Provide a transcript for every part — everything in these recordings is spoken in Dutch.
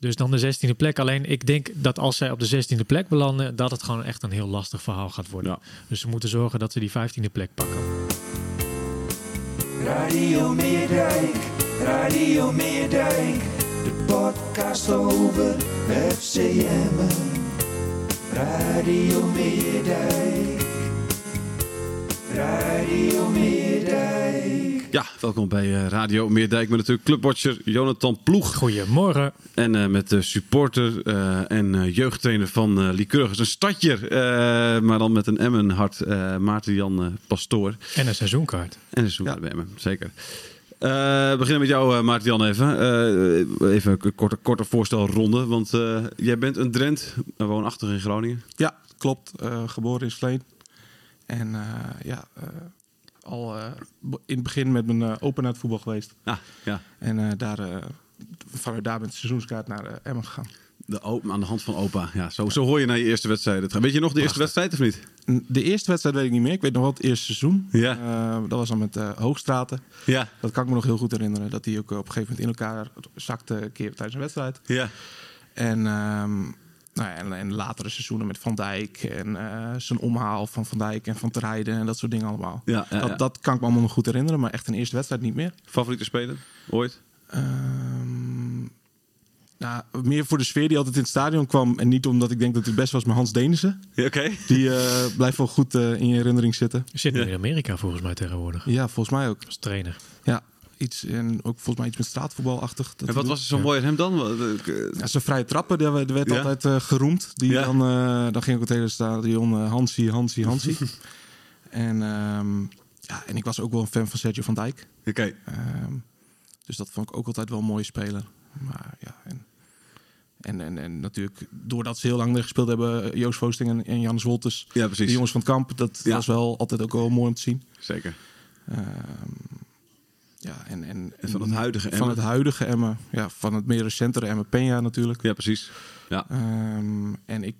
Dus dan de 16e plek. Alleen ik denk dat als zij op de 16e plek belanden, dat het gewoon echt een heel lastig verhaal gaat worden. Dus ze moeten zorgen dat ze die 15e plek pakken. Radio Meerdijk, Radio Meerdijk, de podcast over FCM. Radio Meerdijk, Radio Meerdijk. Welkom bij eh, Radio Meerdijk met natuurlijk clubwatcher Jonathan Ploeg. Goedemorgen. En eh, met de supporter eh, en eh, jeugdtrainer van eh Lycurgus. Een stadje, eh, maar dan met een Emmen-hart. eh Maarten-Jan Pastoor. En een seizoenkaart. En een zoeker bij Emmen, zeker. Eh, we beginnen met jou, eh, Maarten-Jan, even. Eh, even een korte, korte voorstelronde. Want eh, jij bent een Drent, woonachtig in Groningen. Ja, klopt. Eh, geboren in Sleen. En eh, ja, eh, al eh, in het begin met mijn eh, naar het voetbal geweest. Ah, ja. En eh, daar, vanuit daar met de seizoenskaart naar Emmen gegaan. De aan de hand van opa. Ja, zo, zo hoor je naar je eerste wedstrijd. Weet je nog de eerste wedstrijd of niet? De eerste wedstrijd weet ik niet meer. Ik weet nog wel het eerste seizoen. Ja. Dat was dan met Hoogstraten. Ja. Dat kan ik me nog heel goed herinneren. Dat die ook op een gegeven moment in elkaar zakte een keer tijdens een wedstrijd. Ja. En, ehm, nou ja, en, en latere seizoenen met Van Dijk. En eh, zijn omhaal van Van Dijk en van Terheide en dat soort dingen allemaal. Ja, ja, ja. Dat, dat kan ik me allemaal nog goed herinneren. Maar echt een eerste wedstrijd niet meer. Favoriete speler? Ooit? Ehm, nou, meer voor de sfeer die altijd in het stadion kwam. En niet omdat ik denk dat het best was met Hans Denissen. Ja, Oké. Die eh, blijft wel goed eh, in je herinnering zitten. Zit nu in Amerika volgens mij tegenwoordig. Ja, volgens mij ook. Als trainer. Ja, iets, en ook volgens mij iets met straatvoetbalachtig. dat En wat was er zo mooi aan hem dan? Eh, Ja, zijn vrije trappen, die werd, die werd Ja. altijd eh, geroemd. Die Ja. dan, eh, dan ging ik het hele stadion uh, Hansie, Hansie, Hansie. en, ehm, ja, en ik was ook wel een fan van Sergio van Dijk. Oké. Ehm, dus dat vond ik ook altijd wel een mooie speler. Maar ja, en, en, en, en natuurlijk, doordat ze heel lang er gespeeld hebben, Joost Voosting en, en Jannes Wolters, Ja, precies. de jongens van het kamp, dat Ja. was wel altijd ook wel mooi om te zien. Zeker. Ehm, ja, en, en, En van het huidige Van Emmen. het huidige Emmen. Ja, van het meer recentere Emmen Peña natuurlijk. Ja, precies. Ja. Ehm, en ik,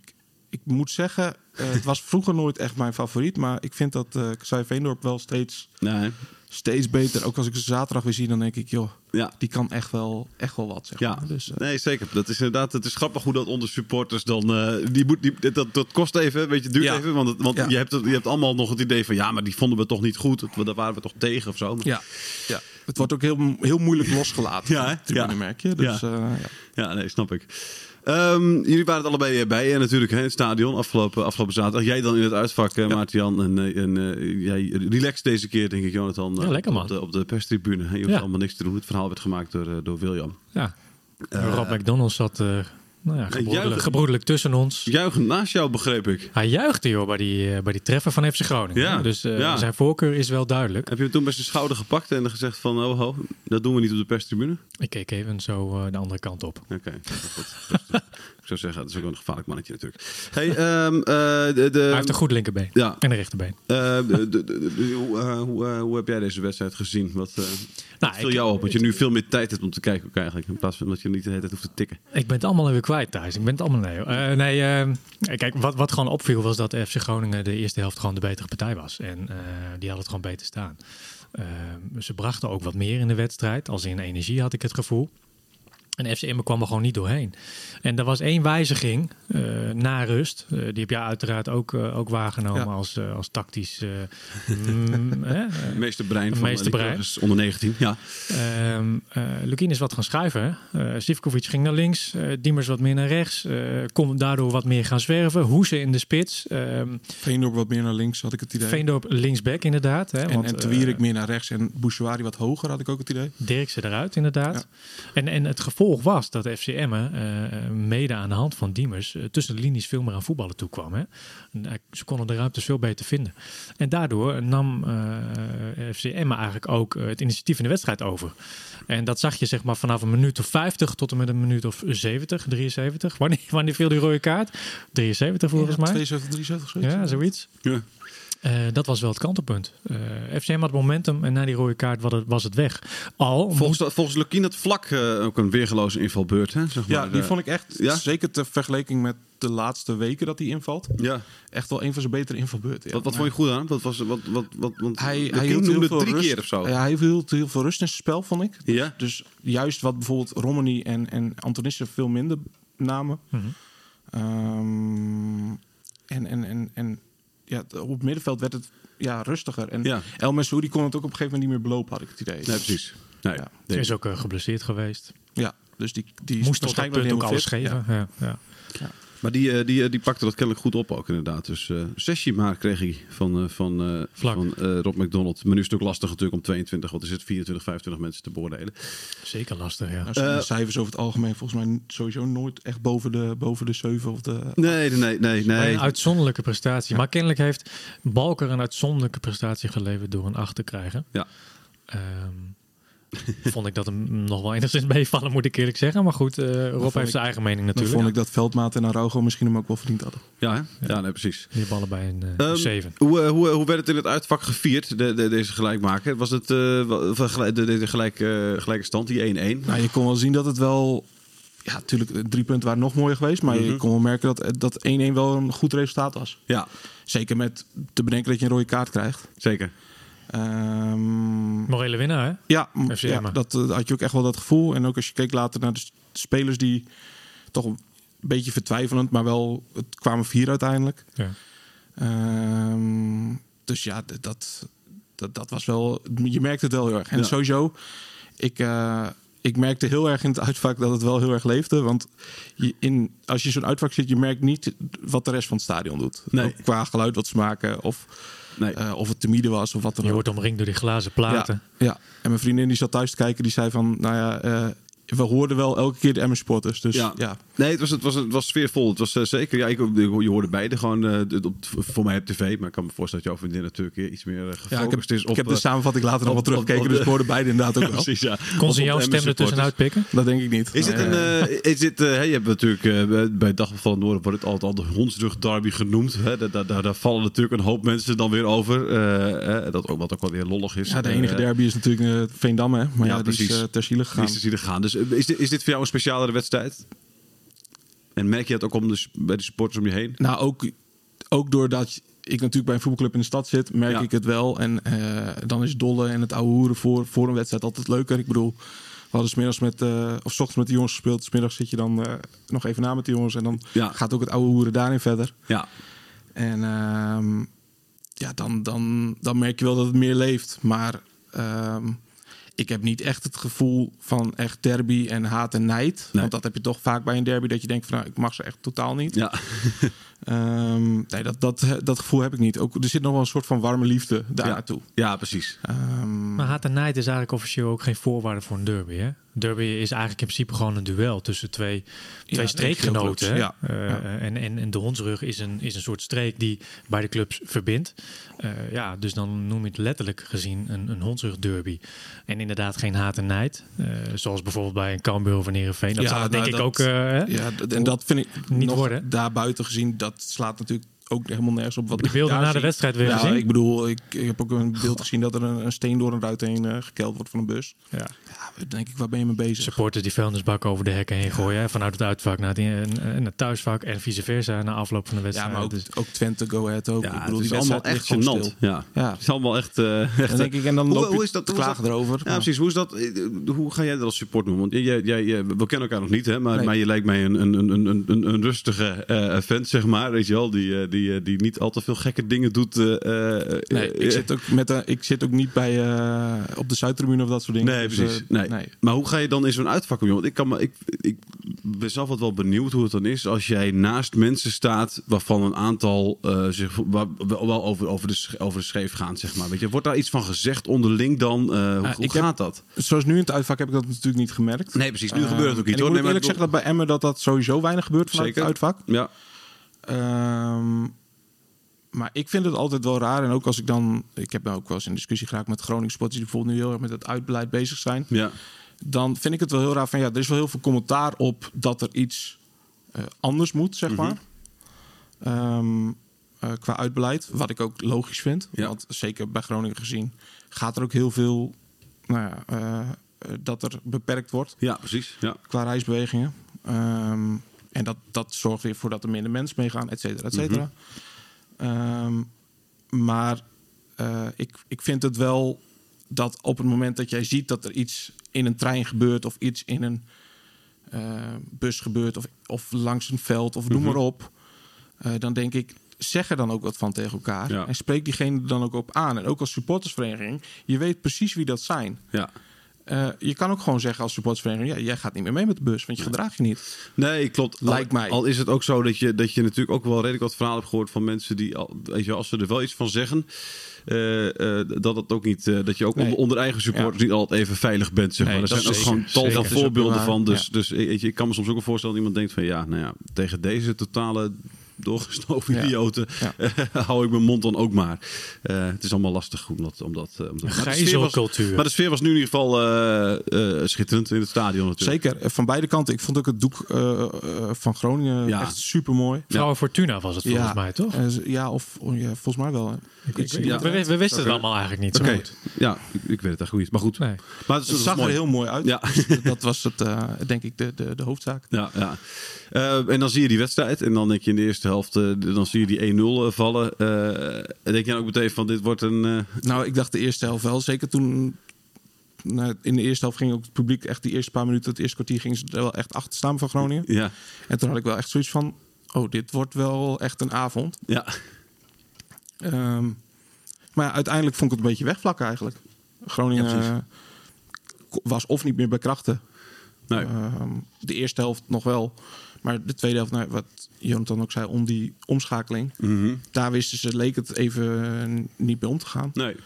ik moet zeggen, eh, het was vroeger nooit echt mijn favoriet. Maar ik vind dat uh, Xavier Veendorp wel steeds, Nee. steeds beter. Ook als ik ze zaterdag weer zie, dan denk ik, joh, Ja. die kan echt wel, echt wel wat. Zeg Ja, maar. dus, eh, nee, zeker. Dat is inderdaad, het is grappig hoe dat onder supporters dan, die moet, die, dat, dat kost even, weet je, duurt Ja. even, want, het- want Ja. je, hebt, je hebt allemaal nog het idee van, ja, maar die vonden we toch niet goed, dat- daar waren we toch tegen of zo. Maar- ja, ja, het wordt ook heel, heel moeilijk losgelaten. Ja, Ja. merk je. Dus, Ja. eh, ja. Ja, nee, snap ik. Ehm, jullie waren het allebei eh, bij, en natuurlijk, hè, in het stadion afgelopen, afgelopen zaterdag. Jij dan in het uitvak, uh, Maarten-Jan, en, eh, en eh, jij relaxed deze keer, denk ik, Jonathan. eh, Ja, lekker, man. Op de, op de perstribune. Je hoeft Ja. allemaal niks te doen. Het verhaal werd gemaakt door, eh, door William. Ja. Rob McDonald zat eh nou ja, gebroedelijk, juichen. gebroedelijk tussen ons. Juichend naast jou, begreep ik. Hij juichte joh, bij, die, eh, bij die treffer van FC Groningen. Ja, Dus eh, ja. zijn voorkeur is wel duidelijk. Heb je hem toen bij zijn schouder gepakt en gezegd van, oh, ho, dat doen we niet op de perstribune? Ik keek even zo eh, de andere kant op. Oké, goed. Zou zeggen, dat is ook een gevaarlijk mannetje natuurlijk. Hey, ehm, eh, de, de, Hij heeft een goed linkerbeen. Ja. En een rechterbeen. eh, de, hoe, eh, hoe, hoe heb jij deze wedstrijd gezien? Wat Nou, viel jou op? Want je nu veel meer tijd hebt om te kijken ook eigenlijk. In plaats van dat je niet de hele tijd hoeft te tikken. Ik ben het allemaal weer kwijt thuis. Ik ben het allemaal... Nee, nee kijk, wat, wat gewoon opviel was dat FC Groningen de eerste helft gewoon de betere partij was. En die had het gewoon beter staan. Eh, ze brachten ook wat meer in de wedstrijd. Als in energie had ik het gevoel. En FCM kwam er gewoon niet doorheen. En er was één wijziging eh, na rust. Eh, die heb jij uiteraard ook, eh, ook waargenomen Ja. als, als tactisch mm, hè, Meester Brein van Meester die Brein. Onder 19. Ja. Lukien is wat gaan schuiven. Sivkovic ging naar links. Diemers wat meer naar rechts. kon daardoor wat meer gaan zwerven. Hoesen in de spits. ehm Veendorp wat meer naar links, had ik het idee. Veendorp linksback inderdaad. Hè, en, want, en eh, Te Wierik meer naar rechts en Bouchouari wat hoger, had ik ook het idee. Dirkse eruit, inderdaad. En, en het gevolg was dat FC Emmen, eh, mede aan de hand van Diemers, eh, tussen de linies veel meer aan voetballen toe kwam. Hè. En, eh, ze konden de ruimtes veel beter vinden. En daardoor nam eh FC Emmen eigenlijk ook het initiatief in de wedstrijd over. En dat zag je zeg maar vanaf een minuut of 50 tot en met een minuut of 70, 73. Wanneer, wanneer viel die rode kaart? 73 volgens mij. 72, 73, zoiets. Ja, zoiets. Ja. Eh, dat was wel het kantelpunt. Eh FCM had momentum en na die rode kaart was het, was het weg. Al Volgens, volgens Lukien het vlak eh, ook een weergeloze invalbeurt. Hè, zeg Ja, maar. die Eh, vond ik echt, ja? zeker ter vergelijking met de laatste weken dat hij invalt, ja. echt wel een van zijn betere invalbeurten. Ja. Wat, wat vond je goed aan? Wat was, wat, wat, wat, want Hij, hij hield heel veel drie rust. keer of zo. Ja, hij hield heel veel rust in zijn spel, vond ik. Ja? Dus juist wat bijvoorbeeld Romani en, en Antonissen veel minder namen. Mhm. Ehm, en en, en, en ja, op het middenveld werd het ja, rustiger. En Ja. El Messoudi kon het ook op een gegeven moment niet meer belopen, had ik het idee. Nee, precies. Nee. Ja. nee. is ook eh, geblesseerd geweest. Ja, dus die, die Moest waarschijnlijk punt ook alles helemaal geven. fit. Ja. Ja, Maar die, eh, die, eh, die pakte dat kennelijk goed op ook inderdaad. Dus eh sessie maar kreeg hij van, eh, van, eh, Vlak. van eh, Rob McDonald. Maar nu is het ook lastig natuurlijk om 22, wat is het, 24, 25 mensen te beoordelen. Zeker lastig, ja. Nou, cijfers over het algemeen volgens mij sowieso nooit echt boven de, boven de 7 of de... Nee, nee, nee, nee. Een uitzonderlijke prestatie. Maar kennelijk heeft Balker een uitzonderlijke prestatie geleverd door een 8 te krijgen. Ja. Ehm, vond ik dat hem nog wel enigszins meevallen, moet ik eerlijk zeggen. Maar goed, eh, Rob heeft ik- zijn eigen mening natuurlijk. vond ik dat Veldmaat en Araujo misschien hem ook wel verdiend hadden. Ja, hè? ja nee, precies. Die ballen bij een eh, Ehm, 7. Hoe, eh, hoe, hoe werd het in het uitvak gevierd, de, de, deze gelijkmaker? Was het eh, gelijk- de, de, de gelijk, eh, gelijke stand, die 1-1? Nou, je kon wel zien dat het wel... Ja, natuurlijk, drie punten waren nog mooier geweest. Maar Mhm. je kon wel merken dat, dat 1-1 wel een goed resultaat was. Ja, Zeker met te bedenken dat je een rode kaart krijgt. zeker. Ehm, Morele winnaar, hè? ja, ja dat eh, had je ook echt wel dat gevoel. En ook als je keek later naar de spelers die toch een beetje vertwijfelend, maar wel, het kwamen vier uiteindelijk. Ja. Ehm, dus ja, dat, dat, dat was wel, je merkte het wel heel erg. En Ja. sowieso, ik, eh, ik merkte heel erg in het uitvak dat het wel heel erg leefde. Want je in, als je zo'n uitvak zit, je merkt niet wat de rest van het stadion doet. Nee. Ook qua geluid wat ze maken, of, Nee. eh, of het te midden was, of wat dan Je ook. wordt omringd door die glazen platen. Ja, ja, en mijn vriendin die zat thuis te kijken, die zei van, nou ja, eh, we hoorden wel elke keer de Emmen supporters. Dus Ja. ja, Nee, het was, het was, het was sfeervol. Het was eh, zeker, ja, ik, je hoorde beide gewoon eh, op, voor mij op tv. Maar ik kan me voorstellen dat jouw vriendin natuurlijk iets meer gefocust ja ik heb, is op... ik heb de samenvatting later nog wel teruggekeken, dus we hoorden beide inderdaad ook wel. precies, ja. Kon ze jouw stem ertussenuit supporters. pikken? Dat denk ik niet. Is dit Nee, een, eh, eh, is dit, eh, hè, je hebt natuurlijk eh, bij Dag van het Noorden wordt het altijd al de hondsrug derby genoemd. Hè? Daar, daar, daar, daar vallen natuurlijk een hoop mensen dan weer over. eh, hè, dat ook, wat ook wel weer lollig is. ja, de enige derby is natuurlijk eh, Veendam, hè? Maar Ja, ja, die is precies. eh, ter ziele Die is gaan. Dus is dit, is dit voor jou een specialere wedstrijd? En merk je dat ook om de, bij de supporters om je heen? Nou, ook, ook doordat ik natuurlijk bij een voetbalclub in de stad zit, merk Ja. ik het wel. En eh, dan is dolle en het ouwe hoeren voor, voor een wedstrijd altijd leuker. Ik bedoel, we hadden smiddags met, eh, of 's ochtends met de jongens gespeeld. Smiddags zit je dan eh, nog even na met de jongens. En dan Ja. gaat ook het ouwe hoeren daarin verder. Ja, En ehm, ja, dan, dan, dan merk je wel dat het meer leeft. Maar ehm, ik heb niet echt het gevoel van echt derby en haat en nijd. Nee. Want dat heb je toch vaak bij een derby. Dat je denkt van nou, ik mag ze echt totaal niet. ja. Ehm, nee, dat, dat, dat gevoel heb ik niet. Ook, er zit nog wel een soort van warme liefde daar Ja. naartoe. ja precies. Ehm, Maar haat en nijd is eigenlijk officieel ook geen voorwaarde voor een derby. Hè? Derby is eigenlijk in principe gewoon een duel tussen twee, twee Ja, streekgenoten. ja. Eh, Ja. En, en, en de hondsrug is een, is een soort streek die beide clubs verbindt. Eh, ja, dus dan noem je het letterlijk gezien een, een hondsrug derby. En inderdaad geen haat en nijd. Eh, zoals bijvoorbeeld bij een Cambuur of een Heerenveen. Dat Ja, denk nou, ik ook... ja, en dat vind ik Niet nog worden. daarbuiten gezien. Dat slaat natuurlijk ook helemaal nergens op. Wat Die ik beelden daar na de wedstrijd weer Ja, ik bedoel, ik, ik heb ook een beeld gezien dat er een, een steen door een ruit heen eh, gekeld wordt van een bus. Ja. Ja, denk ik, waar ben je mee bezig? Supporters die vuilnisbak over de hekken heen gooien. hè, Vanuit het uitvak naar, die, en, en het thuisvak en vice versa na afloop van de Ja, wedstrijd. maar ook, Dus- ook Twente, Go Ahead ook. Ja, ik bedoel, het die is allemaal echt stil. Ja. Ja. Het is allemaal echt... eh, echt Dan denk ik, en dan Hoe- loop hoe je is dat- hoe klagen dat- erover. Ja, precies. Hoe, is dat, eh, hoe ga jij dat als support doen? Want jij, jij, jij- we kennen elkaar nog niet, hè? Maar, Nee. maar je lijkt mij een, een, een, een, een, een rustige eh vent, zeg maar. Weet je wel? Die, eh, die, eh, die niet al te veel gekke dingen doet. eh, eh, Nee, ik zit ook, met, ik zit ook niet bij, op de Zuidtribune of dat soort dingen. Nee, Dus, precies. nee. Maar hoe ga je dan in zo'n uitvak om? Want ik, kan me, ik, ik ben zelf wat wel benieuwd hoe het dan is als jij naast mensen staat waarvan een aantal zich waar- wel over, over, de, over de scheef gaan, zeg maar. Weet je, wordt daar iets van gezegd onderling dan? Hoe hoe heb- gaat dat? Zoals nu in het uitvak heb ik dat natuurlijk niet gemerkt. Nee, precies. Nu gebeurt het ook en niet, ik hoor. moet eerlijk zeggen dat bij Emmen dat dat sowieso weinig gebeurt vanuit Zeker. het uitvak. Ja, Ehm, maar ik vind het altijd wel raar. En ook als ik dan... Ik heb nou ook wel eens in discussie geraakt met Groningen sporters... die bijvoorbeeld nu heel erg met het uitbeleid bezig zijn. ja. Dan vind ik het wel heel raar van... Ja, er is wel heel veel commentaar op dat er iets eh, anders moet, zeg Mhm. maar. Ehm, eh, qua uitbeleid. Wat ik ook logisch vind. Ja. Want zeker bij Groningen gezien... gaat er ook heel veel... Nou ja, eh, dat er beperkt wordt ja, precies. Ja. qua reisbewegingen. Ehm, en dat, dat zorgt weer voor dat er minder mensen meegaan, et cetera, et cetera. Ehm, maar eh, ik, ik vind het wel dat op het moment dat jij ziet dat er iets in een trein gebeurt... of iets in een eh, bus gebeurt of, of langs een veld of noem Mhm. maar op... eh, dan denk ik, zeg er dan ook wat van tegen elkaar. Ja. En spreek diegene er dan ook op aan. En ook als supportersvereniging, je weet precies wie dat zijn. ja. Eh, je kan ook gewoon zeggen als supportersvereniging... Ja, jij gaat niet meer mee met de bus, want je gedraagt je niet. Nee, klopt. Lijkt al, mij. Al is het ook zo dat je, dat je natuurlijk ook wel redelijk wat verhalen hebt gehoord van mensen die, al, weet je, als ze er wel iets van zeggen, eh, eh, dat het ook niet, dat je ook Nee. onder, onder eigen supporters niet altijd even veilig bent. Zeg maar. Nee, er zijn ook gewoon tal van voorbeelden van. Dus, Ja. dus weet je, ik kan me soms ook wel voorstellen dat iemand denkt van ja, nou ja, tegen deze totale doorgestoven Ja. idioten hou ik mijn mond dan ook maar. Eh, het is allemaal lastig om dat... Om dat, eh, om dat maar de sfeer was- Gijzelcultuur. Maar de sfeer was nu in ieder geval eh, eh, schitterend in het stadion natuurlijk. Zeker, eh, van beide kanten. Ik vond ook het doek eh, eh, van Groningen Ja. echt super mooi. Vrouwen Fortuna was het volgens mij, toch? ja, of oh, ja, volgens mij wel. Ik- we, we wisten het allemaal eigenlijk niet zo Oké, goed. ja, ik, ik weet het echt goed. Maar goed. Nee. Maar het, zag er heel mooi uit. Ja. Dus dat was het, eh, denk ik, de, de, de hoofdzaak. Ja, ja. Eh, en dan zie je die wedstrijd. En dan denk je in de eerste helft, eh, dan zie je die 1-0 vallen. Eh, en denk je dan ook meteen van dit wordt een... Nou, ik dacht de eerste helft wel. Zeker toen... Nou, in de eerste helft ging ook het publiek echt die eerste paar minuten, het eerste kwartier, ging ze er wel echt achter staan van Groningen. ja, En toen had ik wel echt zoiets van: oh, dit wordt wel echt een avond. ja, Ehm, maar ja, uiteindelijk vond ik het een beetje wegvlakken eigenlijk. Groningen Ja, was of niet meer bij krachten. nee. Ehm, de eerste helft nog wel. Maar de tweede helft, nou, wat Jonathan ook zei, om die omschakeling. Mhm. Daar wisten ze, leek het even eh, niet mee om te gaan. nee.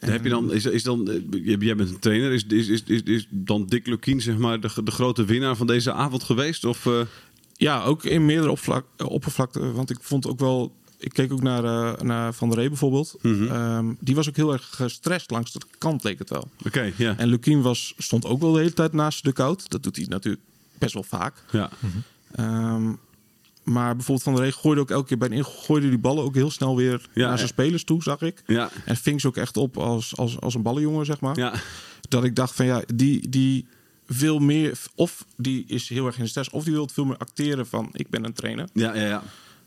En heb je dan, is, is dan, eh, jij bent een trainer, is, is, is, is, is dan Dick Lukien zeg maar de, de grote winnaar van deze avond geweest? Of, eh, Ja, ook in meerdere opvlak, oppervlakte. Want ik vond ook wel. Ik keek ook naar, eh, naar Van der Ree bijvoorbeeld. Mhm. Ehm, die was ook heel erg gestrest langs de kant, leek het wel. Oké, ja. En Lukien was, stond ook wel de hele tijd naast de koud. Dat doet hij natuurlijk best wel vaak. ja. Ehm, maar bijvoorbeeld Van der Ree gooide ook elke keer bij een gooide die ballen ook heel snel weer Ja, naar zijn ja. spelers toe, zag ik. Ja, En ving ze ook echt op als, als, als een ballenjongen, zeg maar. ja. Dat ik dacht van ja, die, die wil meer... Of die is heel erg in de stress. Of die wil veel meer acteren van ik ben een trainer. Ja, ja, ja.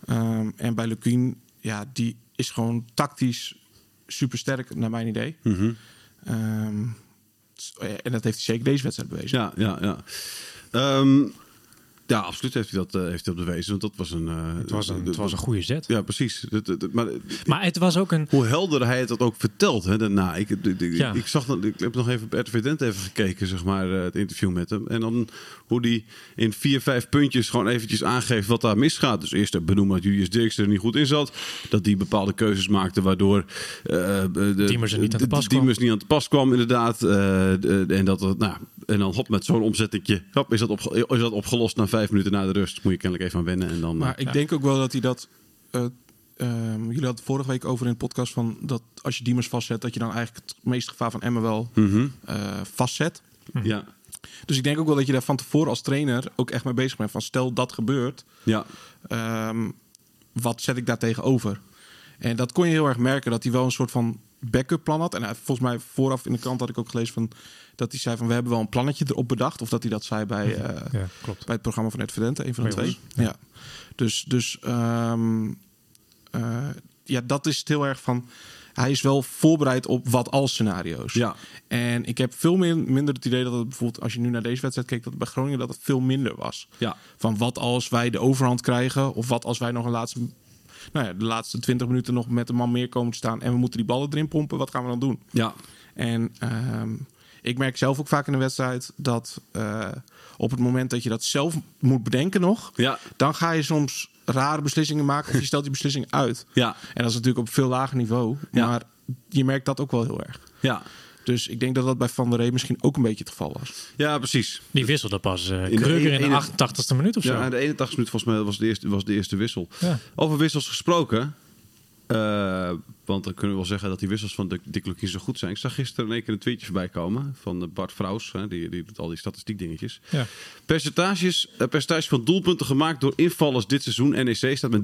Ehm, en bij Lukien, ja, die is gewoon tactisch super sterk, naar mijn idee. Ehm, en dat heeft hij zeker deze wedstrijd bewezen. Ja, ja, ja. Ja, absoluut heeft hij dat, eh, heeft hij dat bewezen. Want dat was een... eh, Het was een, het was een goede zet. Ja, precies. Dat- dat- maar Maar het was ook een... hoe helder hij het dat ook vertelt hè, daarna. Ik, ik, ik, Ja. ik zag dat, ik heb nog even op RTV Dent even gekeken, zeg maar, eh, het interview met hem. En dan hoe die in vier, vijf puntjes gewoon eventjes aangeeft wat daar misgaat. Dus eerst benoemen dat Julius Dirksen er niet goed in zat. Dat die bepaalde keuzes maakte waardoor... eh, de, Diemers er niet aan te pas de- niet aan pas kwam, inderdaad. Eh, de- en, dat, het, nou, en dan hop, met zo'n omzettingje hop, is, dat opge- is dat opgelost na vijf minuten na de rust. Moet je kennelijk even aan wennen. En dan, Maar eh, ik denk ook wel dat hij dat... eh, ehm, jullie hadden vorige week over in de podcast van dat als je Diemers vastzet, dat je dan eigenlijk het meeste gevaar van Emmen wel mhm. eh, vastzet. Ja, Dus ik denk ook wel dat je daar van tevoren als trainer ook echt mee bezig bent. Van stel dat gebeurt, ja, ehm, wat zet ik daar tegenover? En dat kon je heel erg merken dat hij wel een soort van backup plan had. En hij, volgens mij vooraf in de krant had ik ook gelezen van dat hij zei van we hebben wel een plannetje erop bedacht. Of dat hij dat zei bij, eh, Ja, klopt. bij het programma van Ed Verdente, een van de twee. Ja. Dus, dus ehm, eh, ja, dat is het heel erg van. Hij is wel voorbereid op wat als scenario's. Ja. En ik heb veel meer, minder het idee dat het bijvoorbeeld, als je nu naar deze wedstrijd keek, dat het bij Groningen dat het veel minder was. Ja. Van wat als wij de overhand krijgen, of wat als wij nog een laatste, nou ja, de laatste 20 minuten nog met een man meer komen te staan en we moeten die ballen erin pompen, wat gaan we dan doen? Ja. En ehm, ik merk zelf ook vaak in de wedstrijd dat eh, op het moment dat je dat zelf moet bedenken nog, Ja. dan ga je soms rare beslissingen maken of je stelt die beslissing uit. Ja. En dat is natuurlijk op veel lager niveau, Ja. maar je merkt dat ook wel heel erg. Ja. Dus ik denk dat dat bij Van der Rey misschien ook een beetje het geval was. Ja, precies. Die wisselde pas eh Kruger in de ene- 88ste minuut of zo. Ja, en de 81 minuut volgens mij was de eerste, was de eerste wissel. Ja. Over wissels gesproken. eh, want dan kunnen we wel zeggen dat die wissels van Dick- Lukien zo goed zijn. Ik zag gisteren in één keer een tweetje voorbij komen van eh, Bart Vrouws. Hè, die, die doet al die statistiek dingetjes. Ja. Percentages, percentage van doelpunten gemaakt door invallers dit seizoen. NEC staat met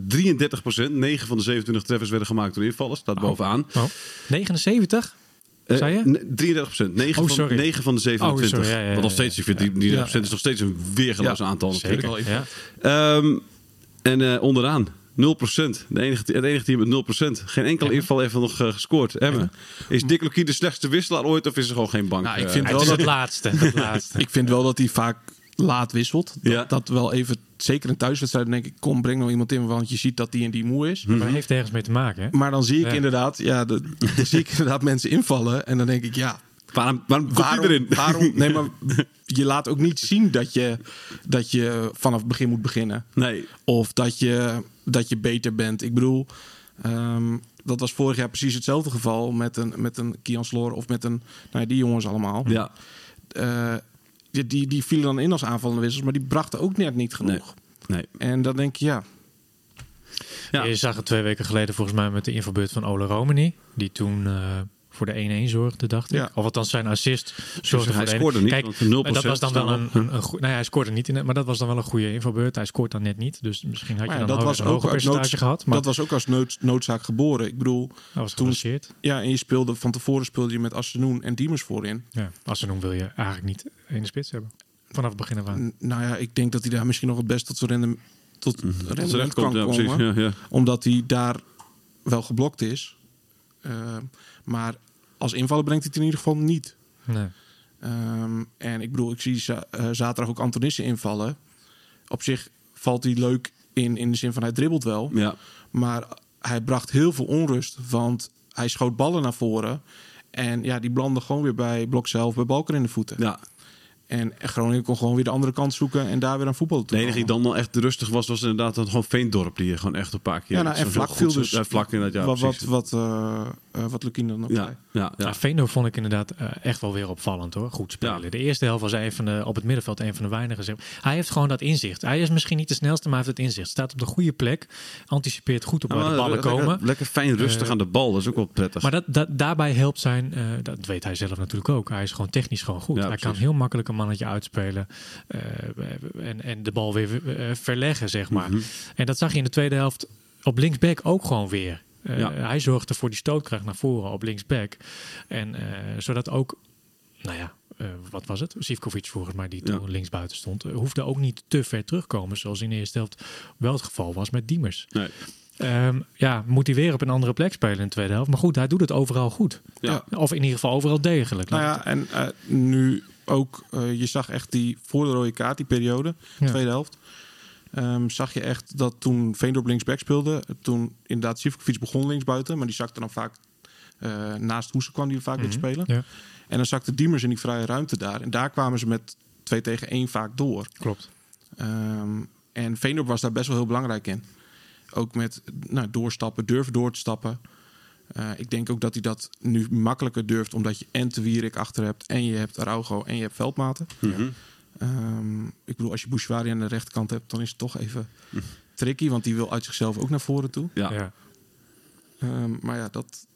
33% 9 van de 27 treffers werden gemaakt door invallers. Staat bovenaan. Oh. 79? Eh, Zei je? ne- 33 9, Oh, van, sorry. 9 van de 27. Oh, sorry, ja, ja, Wat nog ja, steeds, ik vind die, die 33% is nog steeds een weergeloos aantal natuurlijk. Zeker. Ja. Ehm, en eh, onderaan 0%. De enige, het enige team met 0%. Geen enkel inval heeft nog eh, gescoord. Is Dick Lukien de slechtste wisselaar ooit of is er gewoon geen bank? Nou, ik vind Het wel dat het laatste. Het laatste. Ik vind wel dat hij vaak laat wisselt. Dat, Ja. dat wel even, zeker in thuiswedstrijden, denk ik, kom, breng nou iemand in, want je ziet dat die en die moe is. Maar dat heeft ergens mee te maken. Hè? Maar dan zie ik Ja. inderdaad, ja, de, dan zie ik inderdaad mensen invallen en dan denk ik, ja, waarom waarom waarom, hij erin? waarom? Nee, maar je laat ook niet zien dat je, dat je vanaf het begin moet beginnen. Nee. Of dat je, dat je beter bent. Ik bedoel, ehm, dat was vorig jaar precies hetzelfde geval met een, met een Kian Sloor of met een, nou ja, die jongens allemaal. Ja. Eh, die, die, die vielen dan in als aanvallende wissels, maar die brachten ook net niet genoeg. Nee. En dan denk je, ja, Ja. Je zag het twee weken geleden volgens mij met de invalbeurt van Ole Romani. Die toen eh, voor de 1-1 zorgde, dacht ik. Ja. Of althans zijn assist zorgde hij voor de 1-1. scoorde niet, Kijk, want 0% dat was dan wel een, een, een Nou ja, hij scoorde niet in het, maar dat was dan wel een goede invalbeurt. Hij scoort dan net niet. Dus misschien had je ja, dan dat een was hoger, ook hoger percentage nood- gehad. Maar dat was ook als nood, noodzaak geboren. Ik bedoel, dat was toen- ja, en je speelde van tevoren speelde je met Assenoen en Diemers voorin. Ja, als ze noemen wil je eigenlijk niet in de spits hebben. Vanaf het begin af aan. N- Nou ja, ik denk dat hij daar misschien nog het best tot zijn rendement, tot rendement kan komt, ja, komen. precies. Ja, ja. Omdat hij daar wel geblokt is. Eh, maar als invaller brengt hij het in ieder geval niet. Nee. Ehm, en ik bedoel, ik zie za- eh, zaterdag ook Antonissen invallen. Op zich valt hij leuk in, in de zin van hij dribbelt wel. Ja. Maar hij bracht heel veel onrust. Want hij schoot ballen naar voren. En ja, die belanden gewoon weer bij Blok zelf, bij Balker in de voeten. ja. En Groningen kon gewoon weer de andere kant zoeken en daar weer aan voetbal toe. De enige die dan wel echt rustig was, was inderdaad dan gewoon Veendorp. Die je gewoon echt een paar keer... Ja, nou, en vlak viel dus. Ja, vlak inderdaad, ja, wat, wat, wat, eh, eh, wat Lukien dan ook Ja. Ja, ja. Ja, Veendorp vond ik inderdaad eh, echt wel weer opvallend hoor. Goed spelen. Ja. De eerste helft was hij van de, op het middenveld een van de weinigen. zeg. Hij heeft gewoon dat inzicht. Hij is misschien niet de snelste, maar hij heeft het inzicht. Staat op de goede plek. Anticipeert goed op Ja, waar de ballen lekker- komen. Lekker fijn rustig Eh, aan de bal, dat is ook wel prettig. Maar dat, dat, daarbij helpt zijn, eh, dat weet hij zelf natuurlijk ook. Hij is gewoon technisch gewoon goed. Hij precies. kan heel makkelijk een mannetje uitspelen en, en de bal weer verleggen, zeg maar. Mhm. En dat zag je in de tweede helft op linksback ook gewoon weer. Eh, Ja. Hij zorgde voor die stootkracht naar voren op linksback. En eh, zodat ook, nou ja, eh, wat was het? Sivkovic volgens mij, die toen Ja. linksbuiten stond, hoefde ook niet te ver terugkomen. Zoals in de eerste helft wel het geval was met Diemers. Nee. Ehm, ja, moet hij weer op een andere plek spelen in de tweede helft. Maar goed, hij doet het overal goed. Ja. Of in ieder geval overal degelijk. Nou ja, en nu ook, je zag echt die voor de rode kaart, die periode, Ja. tweede helft. Ehm, zag je echt dat toen Veendorp linksback speelde, toen inderdaad Sivkovic begon linksbuiten, maar die zakte dan vaak eh, naast Hoesen kwam die vaak met spelen. ja. En dan zakte Diemers in die vrije ruimte daar. En daar kwamen ze met 2 tegen 1 vaak door. Klopt. Ehm, en Veendorp was daar best wel heel belangrijk in. Ook met nou, doorstappen, durven door te stappen. Eh, ik denk ook dat hij dat nu makkelijker durft, omdat je en Te Wierik achter hebt, en je hebt Araujo en je hebt Veldmaten. Mhm. Ehm, ik bedoel, als je Bouchouari aan de rechterkant hebt, dan is het toch even tricky, want die wil uit zichzelf ook naar voren toe. Ja. Ja. Ehm, maar ja, dat,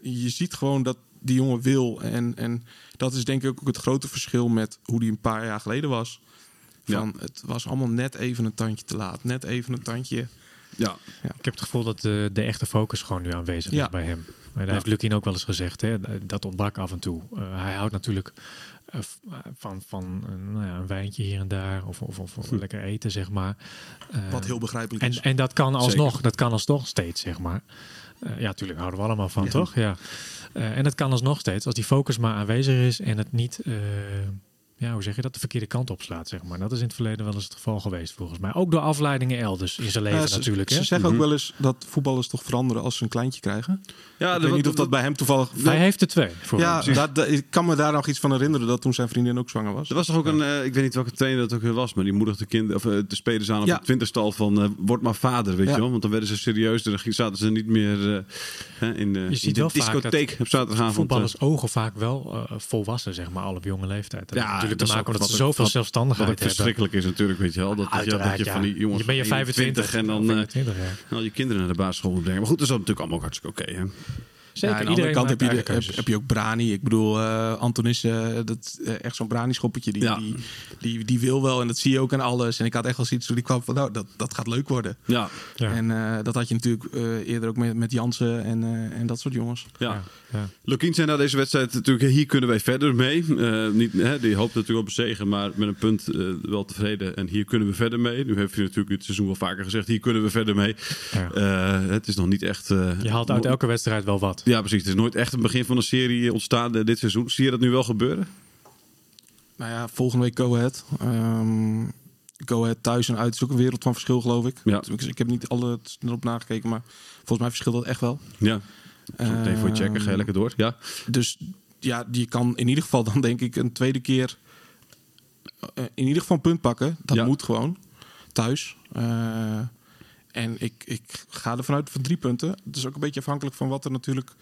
je ziet gewoon dat die jongen wil. En, en dat is denk ik ook het grote verschil met hoe die een paar jaar geleden was. Van, Het was allemaal net even een tandje te laat. Net even een tandje Ja, Ik heb het gevoel dat de, de echte focus gewoon nu aanwezig Ja. is bij hem. Maar daar Ja. heeft Lukien ook wel eens gezegd. Hè? Dat ontbrak af en toe. Eh, hij houdt natuurlijk eh, eh, van, van nou ja, een wijntje hier en daar. Of, of, of lekker eten, zeg maar. Wat heel begrijpelijk en, is. en dat kan alsnog, Zeker. dat kan alsnog steeds, zeg maar. Ja, natuurlijk houden we allemaal van, Ja. toch? Ja. En dat kan alsnog steeds, als die focus maar aanwezig is en het niet, ja, hoe zeg je dat, de verkeerde kant opslaat, zeg maar. Dat is in het verleden wel eens het geval geweest, volgens mij. Ook door afleidingen elders in zijn leven ze, natuurlijk. Ze Hè? zeggen Mhm. ook wel eens dat voetballers toch veranderen als ze een kleintje krijgen. ja ik weet niet of dat bij hem toevallig... Hij heeft er twee. Voor ja, hem. dat, dat- ik kan me daar nog iets van herinneren dat toen zijn vriendin ook zwanger was. Er was toch ook een, eh, ik weet niet welke trainer dat ook weer was, maar die moedigde kinderen, of eh, de spelers aan op Ja. het twinterstal van eh, word maar vader, weet Ja. je wel. Want dan werden ze serieus, dan ging- zaten ze niet meer eh, hè, in, de Je in ziet de wel vaak discotheek dat op zaterdagavond. voetballers ogen vaak wel volwassen, zeg maar, al op jonge leeftijd. Dat Ja, natuurlijk dat te maken ook omdat ze wat- zoveel wat- zelfstandigheid Wat hebben. verschrikkelijk is natuurlijk, weet je wel. Dat, dat, je- dat je van die jongens Je ben je van 25 en dan eh, 25, ja. al je kinderen naar de basisschool moet brengen. Maar goed, dat is natuurlijk allemaal ook hartstikke oké. hè. Zeker, ja, aan de andere kant heb je, de- heb, je ook Brani. Ik bedoel, eh Antonis, eh, dat, eh, echt zo'n Brani-schoppertje. Die, Ja. die, die, die wil wel en dat zie je ook aan alles. En ik had echt wel zoiets toen die kwam van, nou, dat, dat gaat leuk worden. Ja, Ja. En eh, dat had je natuurlijk eh, eerder ook met, met Jansen en, eh, en dat soort jongens. ja. Ja, ja. Lukien zei na deze wedstrijd natuurlijk, hier kunnen wij verder mee. Eh, niet, hè, die hoopt natuurlijk op een zegen, maar met een punt wel tevreden. En hier kunnen we verder mee. Nu heeft hij natuurlijk dit seizoen wel vaker gezegd, hier kunnen we verder mee. Ja. Eh, het is nog niet echt... eh, Je haalt uit elke wedstrijd wel wat. Ja, precies. Het is nooit echt een begin van een serie ontstaan eh, dit seizoen. Zie je dat nu wel gebeuren? Nou ja, volgende week Go Ahead. Ehm, Go Ahead thuis en uit is ook een wereld van verschil, geloof ik. Ja. Ik heb niet alle erop nagekeken, maar volgens mij verschilt dat echt wel. Ja. Voor je checken, ga je lekker door. Ja. Dus ja, je kan in ieder geval dan denk ik een tweede keer eh, in ieder geval een punt pakken. Dat Ja. moet gewoon. Thuis. Eh, en ik, ik ga ervan uit van drie punten. Het is ook een beetje afhankelijk van wat er natuurlijk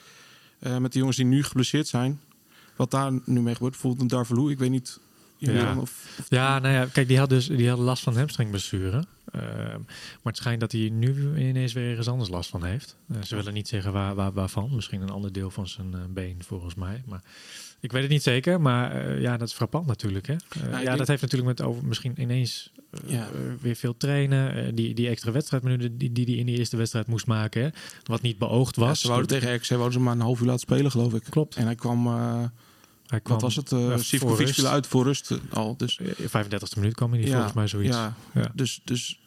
eh, met de jongens die nu geblesseerd zijn. Wat daar nu mee gebeurt. Bijvoorbeeld een Darvalu. Ik weet niet. Ja. dan Of, of- Ja, nou ja, kijk, die had dus die had last van hamstringblessure. Ehm, maar het schijnt dat hij nu ineens weer ergens anders last van heeft. Eh, ze willen niet zeggen waar, waar, waarvan. Misschien een ander deel van zijn eh, been, volgens mij. Maar ik weet het niet zeker. Maar eh, ja, dat is frappant natuurlijk. Hè? Ik ja, denk- dat heeft natuurlijk met over misschien ineens Ja. weer veel trainen. Die, die extra wedstrijdminuten die, die hij in de eerste wedstrijd moest maken. Hè? Wat niet beoogd Ja, was. ze wouden tegen RKC wouden ze maar een half uur laten spelen, geloof ik. Klopt. En hij kwam, Hij kwam, wat was het? Uh, Sivkovic viel uit voor rust eh, al. Dus Eh, 35e minuut kwam hij niet, volgens mij zoiets. Ja, Ja. Dus, dus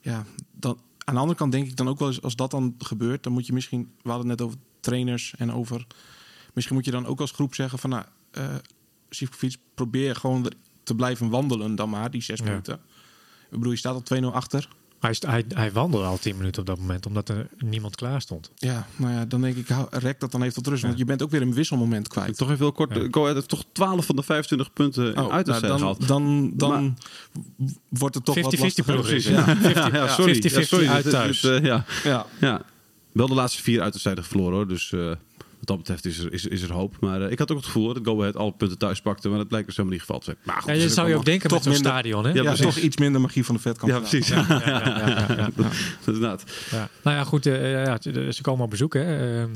ja, dan, aan de andere kant denk ik dan ook wel eens, als dat dan gebeurt, dan moet je misschien, we hadden het net over trainers en over, misschien moet je dan ook als groep zeggen van, nou, eh Sivkovic, probeer gewoon te blijven wandelen dan maar, die zes Ja. minuten. Ik bedoel, je staat al 2-0 achter. Hij, hij, hij wandelde al 10 minuten op dat moment, omdat er niemand klaar stond. Ja, nou ja, dan denk ik, rek dat dan even tot rust. Ja. Want je bent ook weer een wisselmoment Ik kwijt. toch even heel kort. Ja. Go heeft toch 12 van de 25 punten Oh, uit de nou, dan, gehaald. dan, dan wordt het toch wat 50-50 lastiger. ploeg is Ja. het. Ja, ja, sorry. 50-50 Ja, sorry. uit thuis. dit, eh, ja. Ja. ja. Wel de laatste vier uit de zijde verloren hoor. Dus eh, wat dat betreft is er, is, is er hoop. Maar eh, ik had ook het gevoel dat Go Ahead alle punten thuis pakte. Maar dat blijkt dus helemaal niet geval te zijn. Maar goed, Ja, is zou je ook denken toch met zo'n stadion, hè? Ja, toch iets minder magie van de vet kan Ja, precies. Ja, Ja, inderdaad. Ja. Nou ja, goed. eh, ja, ze komen op bezoek, hè? eh,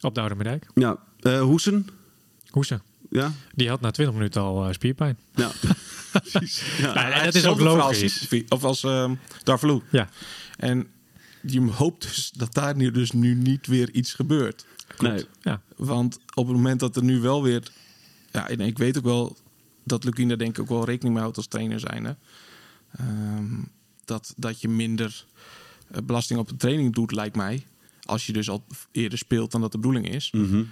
op de Oude Medijk. Ja, eh Hoesen. Hoesen. Ja, Die had na 20 minuten al eh, spierpijn. ja. precies. Ja. Ja, en dat is ook als logisch. Sivkovic, Of als ehm Darvalu. Ja. En je hoopt dus dat daar nu dus nu niet weer iets gebeurt. Nee. Ja. Want op het moment dat er nu wel weer... Ja, en ik weet ook wel dat Lukien daar denk ik ook wel rekening mee houdt als trainer zijnde. Ehm dat, dat je minder eh, belasting op de training doet, lijkt mij. Als je dus al eerder speelt dan dat de bedoeling is. Mhm.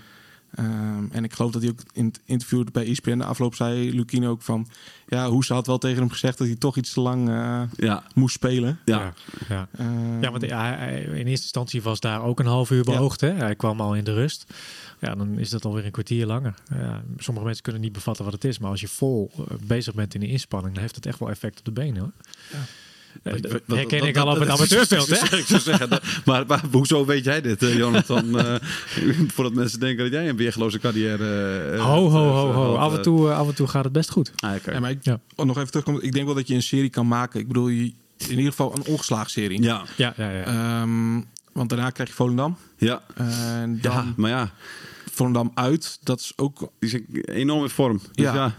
Ehm, en ik geloof dat hij ook in het interview bij ESPN de afloop zei, Lukien ook van... Ja, Hoes had wel tegen hem gezegd dat hij toch iets te lang eh, Ja, moest spelen. ja. Ja, ja. Ehm, Ja, want hij- hij- in eerste instantie was daar ook een half uur beoogd. Hè? Hij kwam al in de rust. Ja, dan is dat alweer een kwartier langer. Ja, sommige mensen kunnen niet bevatten wat het is. Maar als je vol eh, bezig bent in de inspanning, dan heeft het echt wel effect op de benen. Hoor. Ja. Ik- dat herken dat- ik al op dat- het amateurveld. hè? Ik zou zeggen, dat- maar, maar hoezo weet jij dit, eh, Jonathan? Eh, voordat mensen denken dat jij een weergeloze carrière... eh, Ho, ho, ho, ho. had, Af en, toe, af en toe gaat het best goed. Ah, oké. Ja, maar ik, Ja. oh, nog even terugkomen. Ik denk wel dat je een serie kan maken. Ik bedoel, je, in ieder geval een ongeslagen serie. Ja, Ja, ja, ja. Ehm, want daarna krijg je Volendam. ja. En dan ja, maar ja, Volendam uit. Dat is ook... die is enorm in vorm. Dus Ja. ja.